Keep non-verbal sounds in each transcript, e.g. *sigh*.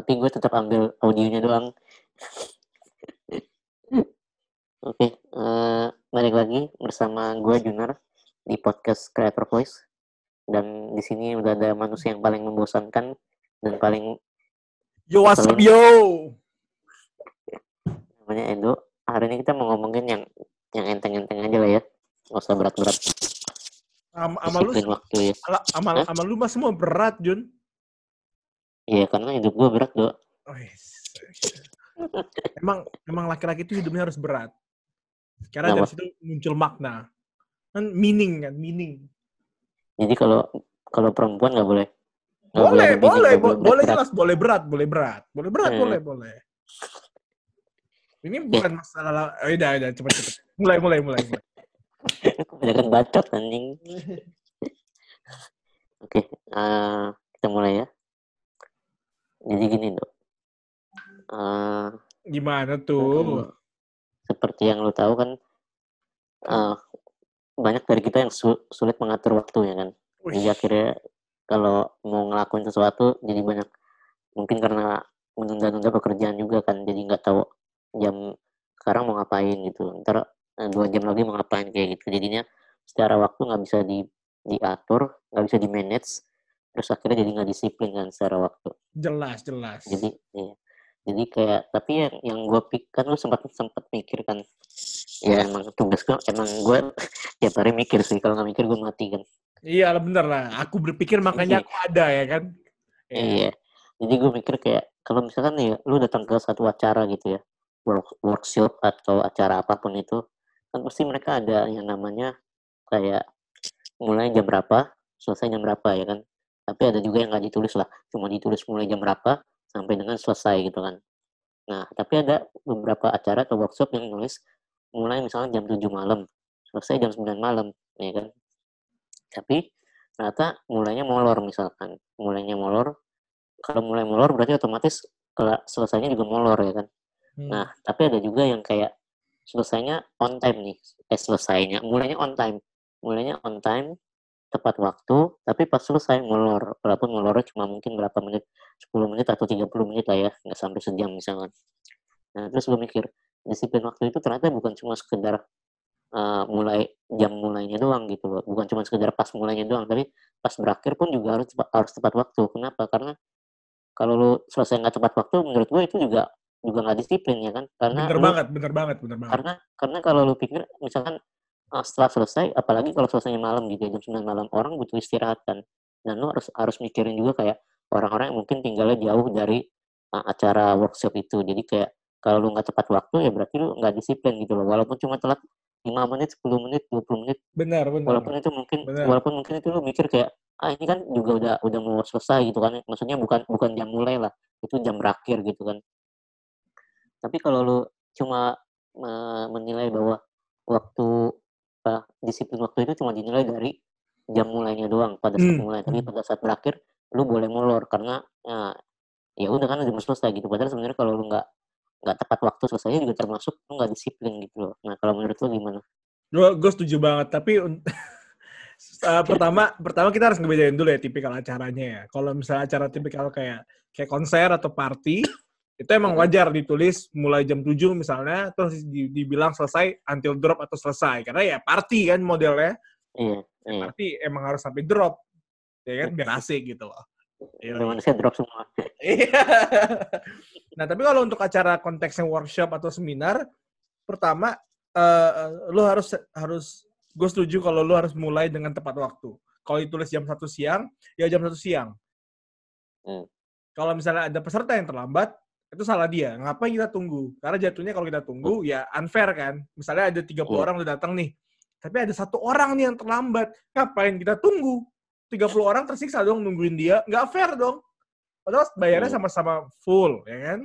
tapi gue tetap ambil audionya doang. *laughs* Oke, uh, balik lagi bersama gue Junar di podcast Creator Voice. Dan di sini udah ada manusia yang paling membosankan dan paling Yo, what's up, yo? Namanya Edo. Hari ini kita mau ngomongin yang yang enteng-enteng aja lah ya. Gak usah berat-berat. Am amal lu, waktu ya. Amal, amal lu mah semua berat, Jun. Iya, karena hidup gue berat, Do. Oh, yes. emang emang laki-laki itu hidupnya harus berat. Karena dari situ muncul makna. Kan meaning kan, meaning. Jadi kalau kalau perempuan nggak boleh. Gak boleh, boleh, boleh, bo boleh jelas, boleh berat, boleh berat, boleh berat, hmm. boleh, boleh. Ini bukan masalah, oh, udah, udah, cepet, cepet. Mulai, mulai, mulai. mulai. *laughs* Kebanyakan bacot, anjing. *laughs* Oke, okay, uh, kita mulai ya. Jadi gini, dok. Uh, Gimana tuh? Seperti yang lo tahu kan, uh, banyak dari kita yang su sulit mengatur waktu ya kan. Uish. Jadi akhirnya kalau mau ngelakuin sesuatu jadi banyak mungkin karena menunda-nunda pekerjaan juga kan jadi nggak tahu jam sekarang mau ngapain gitu ntar eh, dua jam lagi mau ngapain kayak gitu jadinya secara waktu nggak bisa di diatur nggak bisa di manage terus akhirnya jadi nggak disiplin kan secara waktu. Jelas jelas. Jadi ya. jadi kayak tapi yang yang gue pikir lu sempat sempat mikir kan? Ya emang tugas gue emang gue *laughs* tiap hari mikir sih kalau nggak mikir gue mati kan. Iya bener lah. Aku berpikir makanya iya. aku ada ya kan? Iya, iya. jadi gue mikir kayak kalau misalkan nih lu datang ke satu acara gitu ya work, workshop atau acara apa pun itu kan pasti mereka ada yang namanya kayak mulai jam berapa selesai jam berapa ya kan tapi ada juga yang nggak ditulis lah. Cuma ditulis mulai jam berapa sampai dengan selesai gitu kan. Nah tapi ada beberapa acara atau workshop yang nulis mulai misalnya jam 7 malam. Selesai jam 9 malam ya kan? Tapi ternyata mulainya molor misalkan. Mulainya molor. Kalau mulai molor berarti otomatis kalau selesainya juga molor ya kan? Hmm. nah tapi ada juga yang kayak selesainya on time nih. Eh selesainya. Mulainya on time. Mulainya on time tepat waktu, tapi pas selesai molor, walaupun molornya cuma mungkin berapa menit, 10 menit atau 30 menit lah ya, nggak sampai sejam misalnya. Nah, terus gue mikir, disiplin waktu itu ternyata bukan cuma sekedar uh, mulai jam mulainya doang gitu loh, bukan cuma sekedar pas mulainya doang, tapi pas berakhir pun juga harus tepat, harus tepat waktu. Kenapa? Karena kalau lu selesai nggak tepat waktu, menurut gue itu juga juga nggak disiplin ya kan? Karena bener lu, banget, bener banget, bener banget. Karena karena kalau lu pikir misalkan setelah selesai apalagi kalau selesainya malam gitu ya, jam 9 malam orang butuh istirahat kan. Dan lo harus harus mikirin juga kayak orang-orang yang mungkin tinggalnya jauh dari uh, acara workshop itu. Jadi kayak kalau lu nggak tepat waktu ya berarti lu nggak disiplin gitu loh. Walaupun cuma telat 5 menit 10 menit 20 menit. Benar benar. Walaupun itu mungkin benar. walaupun mungkin itu lu mikir kayak ah ini kan juga udah udah mau selesai gitu kan. Maksudnya bukan bukan jam mulai lah. Itu jam berakhir gitu kan. Tapi kalau lu cuma uh, menilai bahwa waktu uh, disiplin waktu itu cuma dinilai dari jam mulainya doang pada saat hmm. mulai. Tapi pada saat berakhir lu boleh molor karena ya, ya udah kan udah selesai gitu. Padahal sebenarnya kalau lu nggak nggak tepat waktu selesainya juga termasuk lu nggak disiplin gitu loh. Nah kalau menurut lu gimana? Gue gue setuju banget. Tapi uh, *laughs* pertama pertama kita harus ngebedain dulu ya tipikal acaranya ya. Kalau misalnya acara tipikal kayak kayak konser atau party itu emang wajar ditulis mulai jam 7 misalnya terus dibilang selesai until drop atau selesai karena ya party kan modelnya iya, ya, iya. party emang harus sampai drop ya kan biar asik gitu loh Ya, manusia drop semua. *laughs* Iya. nah, tapi kalau untuk acara konteksnya workshop atau seminar, pertama uh, lu harus harus gue setuju kalau lu harus mulai dengan tepat waktu. Kalau ditulis jam satu siang, ya jam satu siang. Hmm. Kalau misalnya ada peserta yang terlambat, itu salah dia. Ngapain kita tunggu? Karena jatuhnya kalau kita tunggu ya unfair kan. Misalnya ada 30 yeah. orang udah datang nih. Tapi ada satu orang nih yang terlambat. Ngapain kita tunggu? 30 orang tersiksa dong nungguin dia. Nggak fair dong. Padahal bayarnya sama-sama full, ya kan?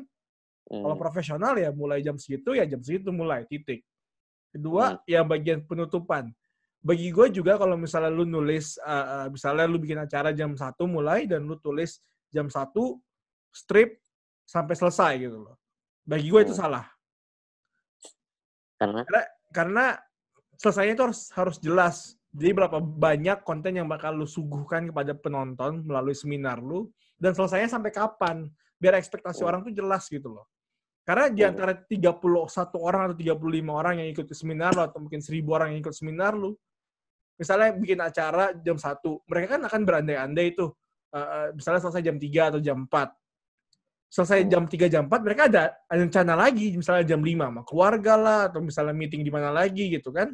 Mm. Kalau profesional ya mulai jam segitu ya jam segitu mulai, titik. Kedua, mm. ya bagian penutupan. Bagi gue juga kalau misalnya lu nulis, uh, misalnya lu bikin acara jam satu mulai dan lu tulis jam satu strip sampai selesai gitu loh. Bagi gue itu hmm. salah. Karena? karena karena selesainya itu harus harus jelas Jadi berapa banyak konten yang bakal lu suguhkan kepada penonton melalui seminar lu dan selesainya sampai kapan? Biar ekspektasi Oh. orang tuh jelas gitu loh. Karena di Oh. antara 31 orang atau 35 orang yang ikut seminar lu atau mungkin 1000 orang yang ikut seminar lu, misalnya bikin acara jam 1, mereka kan akan berandai-andai tuh. eh, misalnya selesai jam 3 atau jam 4. Selesai Oh. jam 3 jam 4 mereka ada ada rencana lagi misalnya jam 5 sama keluarga lah atau misalnya meeting di mana lagi gitu kan.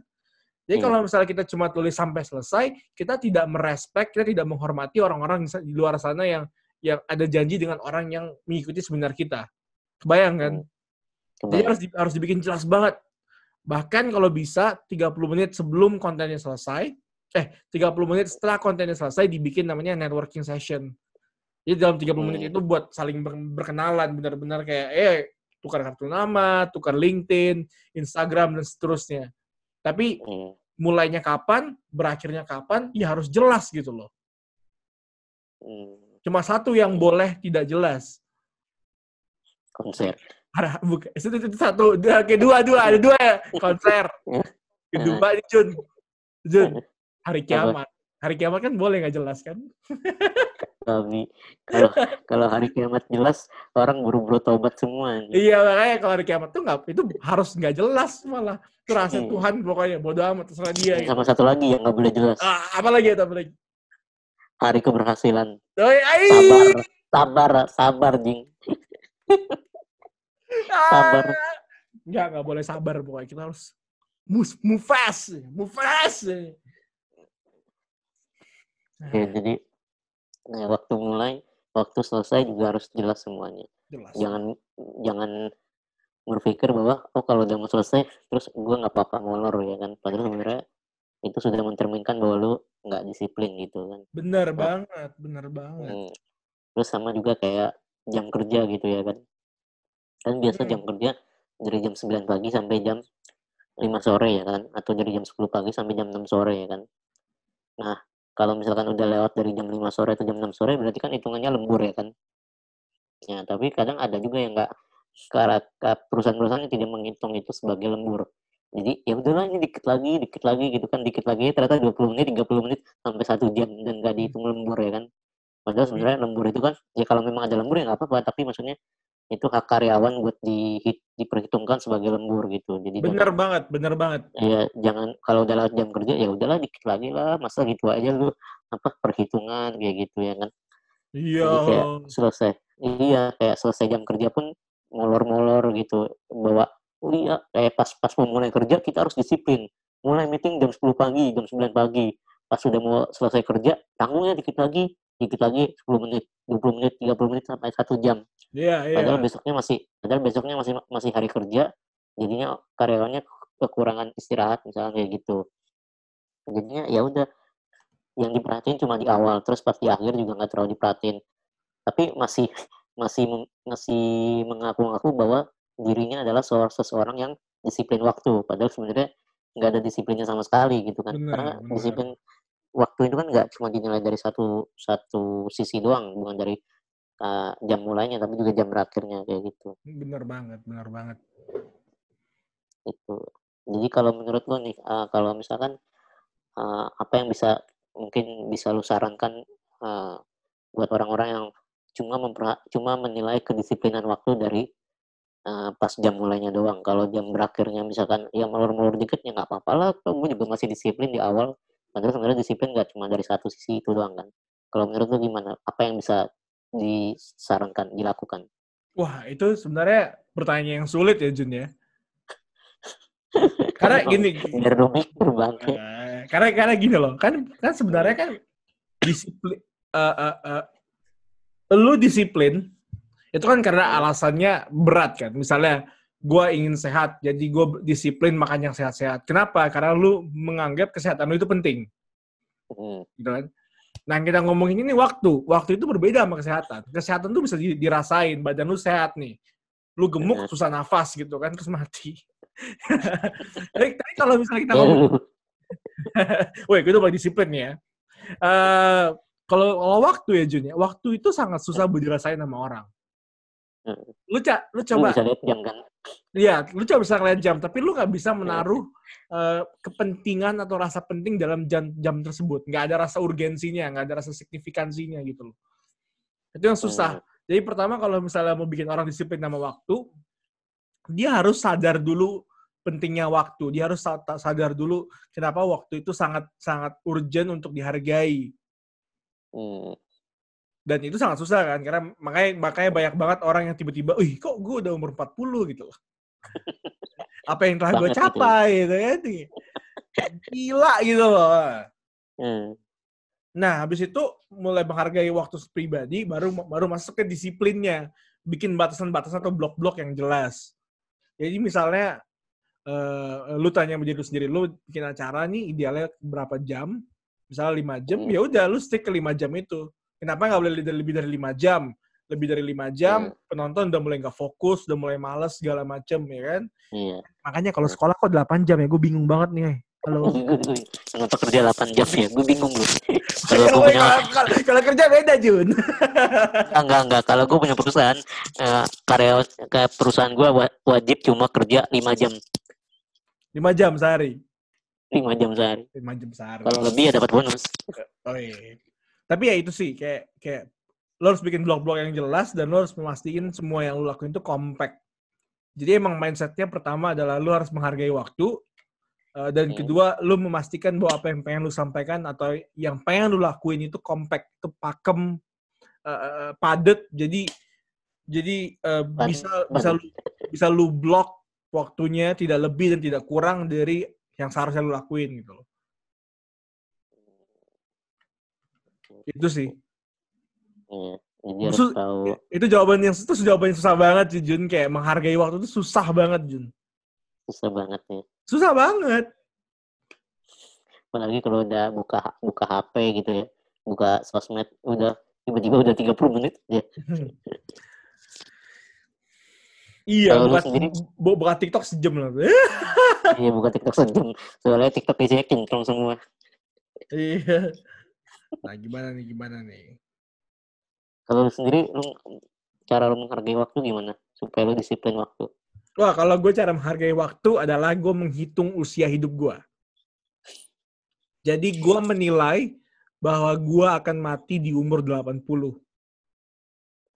Jadi Hmm. kalau misalnya kita cuma tulis sampai selesai, kita tidak merespek, kita tidak menghormati orang-orang di luar sana yang yang ada janji dengan orang yang mengikuti seminar kita. Kebayang kan? Hmm. Jadi harus di- harus dibikin jelas banget. Bahkan kalau bisa 30 menit sebelum kontennya selesai, eh 30 menit setelah kontennya selesai dibikin namanya networking session. Jadi dalam 30 menit Hmm. itu buat saling ber- berkenalan, benar-benar kayak eh tukar kartu nama, tukar LinkedIn, Instagram dan seterusnya. Tapi Hmm. mulainya kapan, berakhirnya kapan, ya harus jelas gitu loh. Hmm. Cuma satu yang boleh tidak jelas. Konser. Ada bukan itu, itu, itu satu, dua, oke dua dua ada dua ya konser. Kedua nih Jun, Jun hari kiamat. Hari kiamat kan boleh nggak jelas kan? *laughs* Kami kalau kalau hari kiamat jelas orang buru-buru tobat semua. nih. Iya makanya kalau hari kiamat tuh nggak itu harus nggak jelas malah. Itu rahasia Hmm. Tuhan pokoknya bodoh amat terserah dia. Gitu. Sama satu lagi yang nggak boleh jelas. Ah, apa lagi apa lagi? Hari keberhasilan. Sabar, sabar, sabar, Jing. sabar. Ah! Nggak, nggak boleh sabar pokoknya. Kita harus move, move fast. Move fast. Ya, jadi nah, waktu mulai, waktu selesai juga harus jelas semuanya. Jelas. Jangan jangan berpikir bahwa oh kalau udah mau selesai terus gue nggak apa-apa molor ya kan. Padahal sebenarnya itu sudah mencerminkan bahwa lu nggak disiplin gitu kan. Bener banget, bener banget. Hmm. Terus sama juga kayak jam kerja gitu ya kan. Kan biasa Hmm. jam kerja dari jam 9 pagi sampai jam 5 sore ya kan. Atau dari jam 10 pagi sampai jam 6 sore ya kan. Nah, kalau misalkan udah lewat dari jam 5 sore atau jam 6 sore berarti kan hitungannya lembur ya kan. Ya, tapi kadang ada juga yang nggak karena perusahaan-perusahaan yang tidak menghitung itu sebagai lembur. Jadi ya udahlah ini dikit lagi, dikit lagi gitu kan, dikit lagi ternyata 20 menit, 30 menit sampai satu jam dan nggak dihitung lembur ya kan. Padahal sebenarnya lembur itu kan ya kalau memang ada lembur ya nggak apa-apa, tapi maksudnya itu hak karyawan buat di, diperhitungkan sebagai lembur gitu. Jadi jangan, banget, bener banget. ya jangan kalau udah lewat jam kerja ya udahlah dikit lagi lah, masa gitu aja lu apa perhitungan kayak gitu ya kan. Iya. Jadi kayak selesai, iya kayak selesai jam kerja pun molor-molor gitu bawa oh iya kayak pas pas mau mulai kerja kita harus disiplin mulai meeting jam 10 pagi jam 9 pagi pas sudah mau selesai kerja tanggungnya dikit lagi dikit lagi 10 menit 20 menit 30 menit sampai satu jam Iya, iya. padahal besoknya masih padahal besoknya masih masih hari kerja jadinya karyawannya kekurangan istirahat misalnya kayak gitu jadinya ya udah yang diperhatiin cuma di awal terus pas di akhir juga nggak terlalu diperhatiin tapi masih masih masih mengaku-ngaku bahwa dirinya adalah seorang seseorang yang disiplin waktu padahal sebenarnya nggak ada disiplinnya sama sekali gitu kan Benar, karena benar. disiplin waktu itu kan nggak cuma dinilai dari satu satu sisi doang bukan dari uh, jam mulainya tapi juga jam berakhirnya kayak gitu. Bener banget, bener banget. itu. Jadi kalau menurut lo nih uh, kalau misalkan uh, apa yang bisa mungkin bisa lu sarankan uh, buat orang-orang yang cuma memperha- cuma menilai kedisiplinan waktu dari uh, pas jam mulainya doang. Kalau jam berakhirnya misalkan ya molor-molor dikit ya nggak apa-apa lah. Kamu juga masih disiplin di awal. Padahal sebenarnya disiplin nggak cuma dari satu sisi itu doang kan. Kalau menurut lu gimana? Apa yang bisa disarankan dilakukan Wah, itu sebenarnya pertanyaan yang sulit ya, Jun ya. *laughs* Karena gini, bangke Eh, karena karena gini loh, kan kan sebenarnya kan disiplin eh, eh, eh, lu disiplin itu kan karena alasannya berat kan. Misalnya gue ingin sehat, jadi gue disiplin makan yang sehat-sehat. Kenapa? Karena lu menganggap kesehatan lu itu penting, Hmm, gitu kan. Nah, kita ngomongin ini waktu. Waktu itu berbeda sama kesehatan. Kesehatan tuh bisa di- dirasain, badan lu sehat nih. Lu gemuk, Benar. susah nafas gitu kan, terus mati. *laughs* tapi, tapi kalau misalnya kita ngomong *laughs* Woi, itu paling disiplin nih ya. Eh, kalau kalau waktu ya Jun ya, waktu itu sangat susah buat dirasain sama orang. Lu, ca lu Lu coba, bisa lihat jam kan? iya, lu coba bisa ngeliat jam, tapi lu nggak bisa menaruh eh, kepentingan atau rasa penting dalam jam jam tersebut. Nggak ada rasa urgensinya, nggak ada rasa signifikansinya gitu loh. Itu yang susah. Hmm. Jadi pertama kalau misalnya mau bikin orang disiplin sama waktu, dia harus sadar dulu pentingnya waktu. Dia harus sa- sadar dulu kenapa waktu itu sangat sangat urgent untuk dihargai. Hmm. Dan itu sangat susah kan, karena makanya makanya banyak banget orang yang tiba-tiba, "Ih, kok gue udah umur 40 gitu loh. *laughs* Apa yang telah gue gitu ya. capai gitu kan. Gila gitu loh. Hmm. Nah, habis itu mulai menghargai waktu pribadi, baru baru masuk ke disiplinnya, bikin batasan-batasan atau blok-blok yang jelas. Jadi misalnya, eh, lu tanya sama diri lu sendiri, lu bikin acara nih idealnya berapa jam? Misalnya 5 jam, Hmm. ya udah lu stick ke 5 jam itu. Kenapa nggak boleh lebih- dari 5 jam? Lebih dari 5 jam, Hmm. penonton udah mulai nggak fokus, udah mulai males segala macem, ya kan? Iya. Makanya kalau sekolah kok 8 jam ya, gue bingung banget nih. Halo. Kenapa kerja 8 jam ya? Gue bingung loh. *laughs* Kalau gue Kalau, punya kalau, kalau kerja beda, Jun. enggak enggak. Kalau gue punya perusahaan eh, karyawan kayak perusahaan gue wajib cuma kerja 5 jam 5 jam sehari. 5 jam sehari. 5 jam sehari. Kalau lebih ya dapat bonus. Oh iya. Tapi ya itu sih kayak kayak lo harus bikin blog-blog yang jelas dan lo harus memastikan semua yang lo lakuin itu compact. Jadi emang mindsetnya pertama adalah lo harus menghargai waktu uh, dan Hmm. kedua lo memastikan bahwa apa yang pengen lo sampaikan atau yang pengen lo lakuin itu compact, itu pakem, uh, padet. Jadi jadi uh, bisa bisa lu, bisa lu blok waktunya tidak lebih dan tidak kurang dari yang seharusnya lo lakuin gitu loh. Itu sih. Iya. Harus tahu. itu jawaban yang itu jawaban yang susah banget sih Jun kayak menghargai waktu itu susah banget Jun Susah banget nih. susah banget Apalagi kalau udah buka buka HP gitu ya. Buka sosmed udah tiba-tiba udah 30 menit ya. *laughs* iya buka, sendiri? bu- buka TikTok sejam lah Iya buka TikTok sejam. Soalnya TikTok isinya kinclong semua. *laughs* iya nah gimana nih gimana nih Kalau lu sendiri lu cara lu menghargai waktu gimana? Supaya lu disiplin waktu. wah kalau gue cara menghargai waktu adalah gue menghitung usia hidup gue jadi gue menilai bahwa gue akan mati di umur 80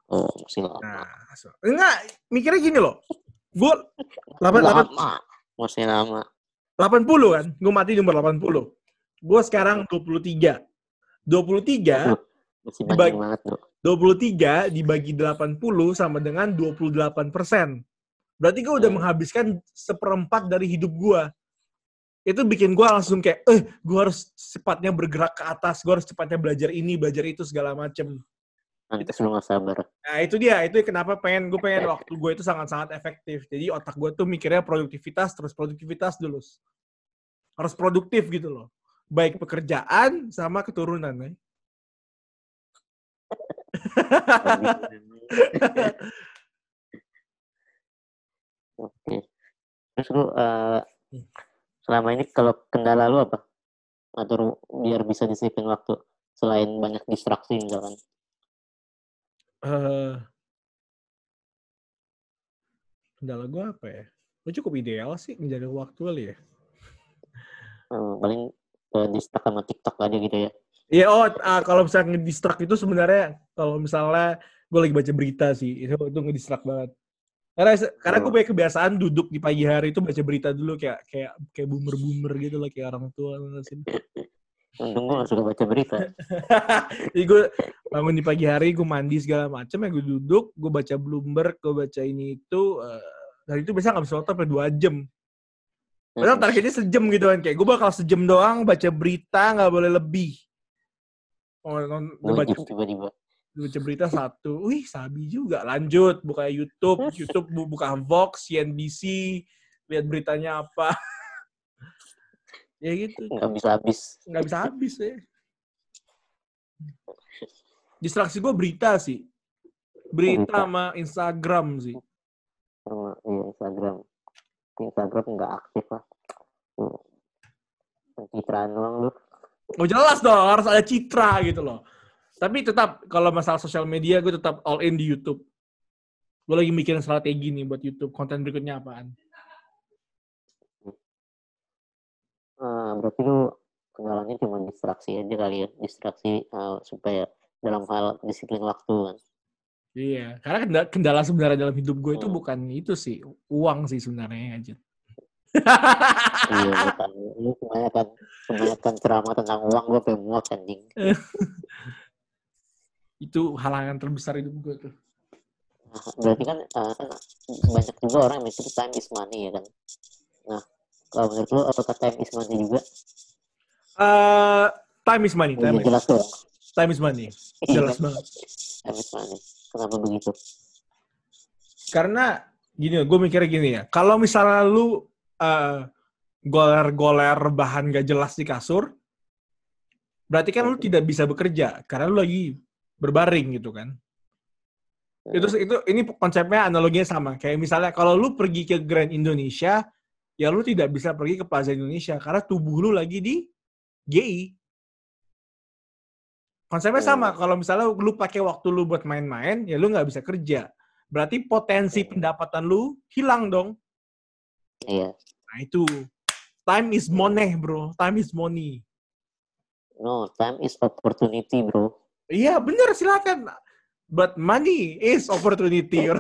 Oh, masih lama. nah so- enggak mikirnya gini loh gue 8, lama. Masih lama. 80 kan? Gue mati di umur 80. Gue sekarang 23. 23, Masih Dibagi- banyak banget, Bro. 23 dibagi 80 sama dengan 28 persen. Berarti gue udah Hmm. menghabiskan seperempat dari hidup gue. Itu bikin gue langsung kayak, eh, gue harus cepatnya bergerak ke atas, gue harus cepatnya belajar ini, belajar itu, segala macem. Nanti lu gak sabar. Nah itu dia, itu kenapa pengen gue pengen waktu gue itu sangat-sangat efektif. Jadi otak gue tuh mikirnya produktivitas terus produktivitas dulu. Harus produktif gitu loh. Baik pekerjaan sama keturunan. Ya. Oke. Terus lu eh, selama ini kalau kendala lu apa? Atau lu biar bisa disiplin waktu selain banyak distraksi misalkan. Eh, kendala gue apa ya? Gue cukup ideal sih menjaga waktu kali ya. Eh, paling distrak sama TikTok aja gitu ya. Iya, oh ah, kalau misalnya ngedistract itu sebenarnya kalau misalnya gue lagi baca berita sih, itu itu ngedistract banget. Karena karena gue Oh. punya kebiasaan duduk di pagi hari itu baca berita dulu kayak kayak kayak boomer-boomer gitu lah kayak orang tua sih? *laughs* Untung gue gak suka baca berita. *laughs* Jadi gue bangun di pagi hari, gue mandi segala macam ya gue duduk, gue baca Bloomberg, gue baca ini itu, eh, dan itu biasa nggak bisa nonton sampai dua jam. Padahal targetnya sejam gitu kan, kayak gue bakal sejam doang baca berita nggak boleh lebih. Oh, non, Dua baca, jam tiba-tiba. baca berita satu, wih sabi juga. Lanjut, buka YouTube, *laughs* YouTube bu- buka Vox, CNBC, lihat beritanya apa. *laughs* ya gitu, Nggak bisa habis. nggak bisa habis ya. Distraksi gue berita sih. Berita Berita. sama Instagram sih. Sama iya, Instagram. Instagram nggak aktif lah. Tuh. Pencitraan doang lu. Oh jelas dong, harus ada citra gitu loh. Tapi tetap kalau masalah sosial media gue tetap all in di YouTube. Gue lagi mikirin strategi nih buat YouTube. Konten berikutnya apaan? Uh, berarti lu kendalanya cuma distraksi aja kali ya. Distraksi uh, supaya dalam hal disiplin waktu kan. Iya, karena kendala, kendala sebenarnya dalam hidup gue itu hmm. bukan itu sih, uang sih sebenarnya aja. iya, bukan. Lu kebanyakan, kebanyakan ceramah tentang uang, gue pengen muat anjing. *laughs* itu halangan terbesar hidup gue tuh. Nah, berarti kan uh, banyak juga orang yang mikir time is money ya kan. Nah, kalau menurut lu apakah time is money juga? Uh, time is money. Time jelas dong. Time is money. Iya. Jelas banget. Time is money. Kenapa begitu? Karena gini, gue mikirnya gini ya. Kalau misalnya lu uh, goler-goler bahan gak jelas di kasur, berarti kan lu tidak bisa bekerja karena lu lagi berbaring gitu kan. Itu itu ini konsepnya analoginya sama. Kayak misalnya kalau lu pergi ke Grand Indonesia, ya lu tidak bisa pergi ke Plaza Indonesia karena tubuh lu lagi di GI. Konsepnya oh. sama. Kalau misalnya lu pakai waktu lu buat main-main, ya lu nggak bisa kerja. Berarti potensi pendapatan lu hilang dong. Iya. Nah itu. Time is money, bro. Time is money. No, time is opportunity, bro. Iya, bener. Silakan. But money is opportunity. *laughs*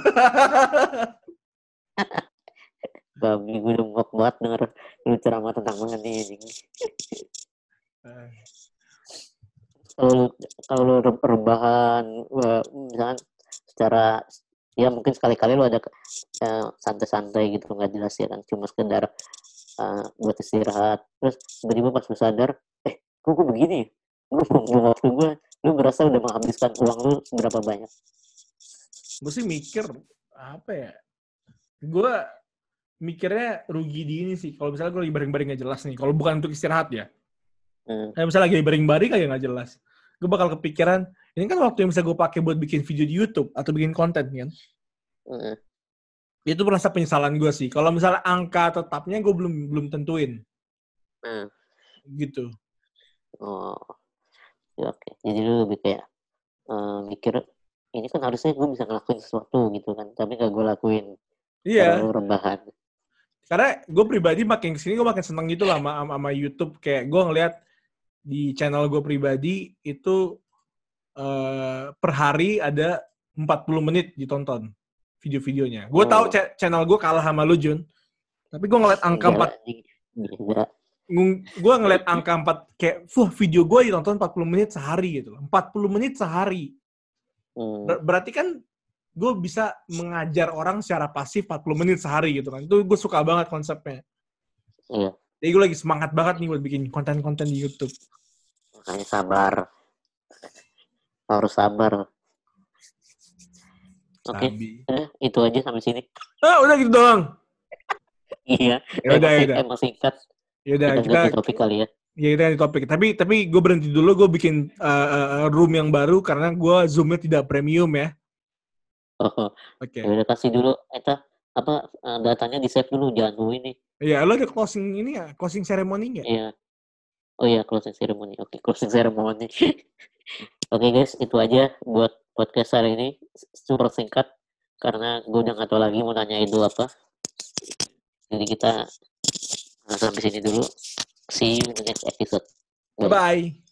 Babi, gue udah banget denger lu ceramah tentang money kalau kalau rebahan misalkan secara ya mungkin sekali-kali lo ada uh, santai-santai gitu nggak jelas ya kan cuma sekedar uh, buat istirahat. Terus tiba-tiba pas lu sadar eh kok gue begini gue mau waktu gue lu berasa udah menghabiskan uang lu seberapa banyak? Gue sih mikir apa ya gue mikirnya rugi di ini sih. Kalau misalnya gue lagi baring-baring nggak jelas nih kalau bukan untuk istirahat ya Hmm. Kayak misalnya lagi baring-baring kayak nggak jelas. Gue bakal kepikiran, ini kan waktu yang bisa gue pakai buat bikin video di YouTube atau bikin konten kan. Hmm. Itu merasa penyesalan gue sih. Kalau misalnya angka tetapnya gue belum belum tentuin. Hmm. Gitu. Oh, ya, oke. Jadi lu lebih kayak uh, mikir ini kan harusnya gue bisa ngelakuin sesuatu gitu kan, tapi gak gue lakuin. Iya. Yeah. rebahan. Karena gue pribadi makin ke sini gue makin seneng gitu lah sama, sama YouTube. Kayak gue ngeliat di channel gue pribadi itu uh, per hari ada 40 menit ditonton video-videonya. Gue oh. tahu channel gue kalah sama lu Jun, tapi gue ngeliat angka empat. Gue ngeliat angka empat kayak, wah video gue ditonton 40 menit sehari gitu. 40 menit sehari. Hmm. Ber berarti kan gue bisa mengajar orang secara pasif 40 menit sehari gitu kan. Itu gue suka banget konsepnya. Iya. Jadi gue lagi semangat banget nih buat bikin konten-konten di YouTube. Makanya sabar. Harus sabar. Oke, okay. eh, itu aja sampai sini. Ah, udah gitu doang. iya. Ya udah, ya udah. Emang singkat. Ya udah, kita, kita topik kali ya. Ya kita ganti topik. Tapi tapi gue berhenti dulu. Gue bikin uh, room yang baru karena gue zoomnya tidak premium ya. Oh, Oke. Okay. Ya udah kasih dulu. Eta apa datanya di save dulu jangan dulu ini. Iya, lo ada closing ini ya, closing ceremony nggak? Iya. Oh iya, closing ceremony. Oke, okay, closing ceremony. *laughs* Oke okay, guys, itu aja buat podcast hari ini. Super singkat karena gue udah gak tahu lagi mau nanya itu apa. Jadi kita sampai sini dulu. See you in the next episode. Bye. Bye.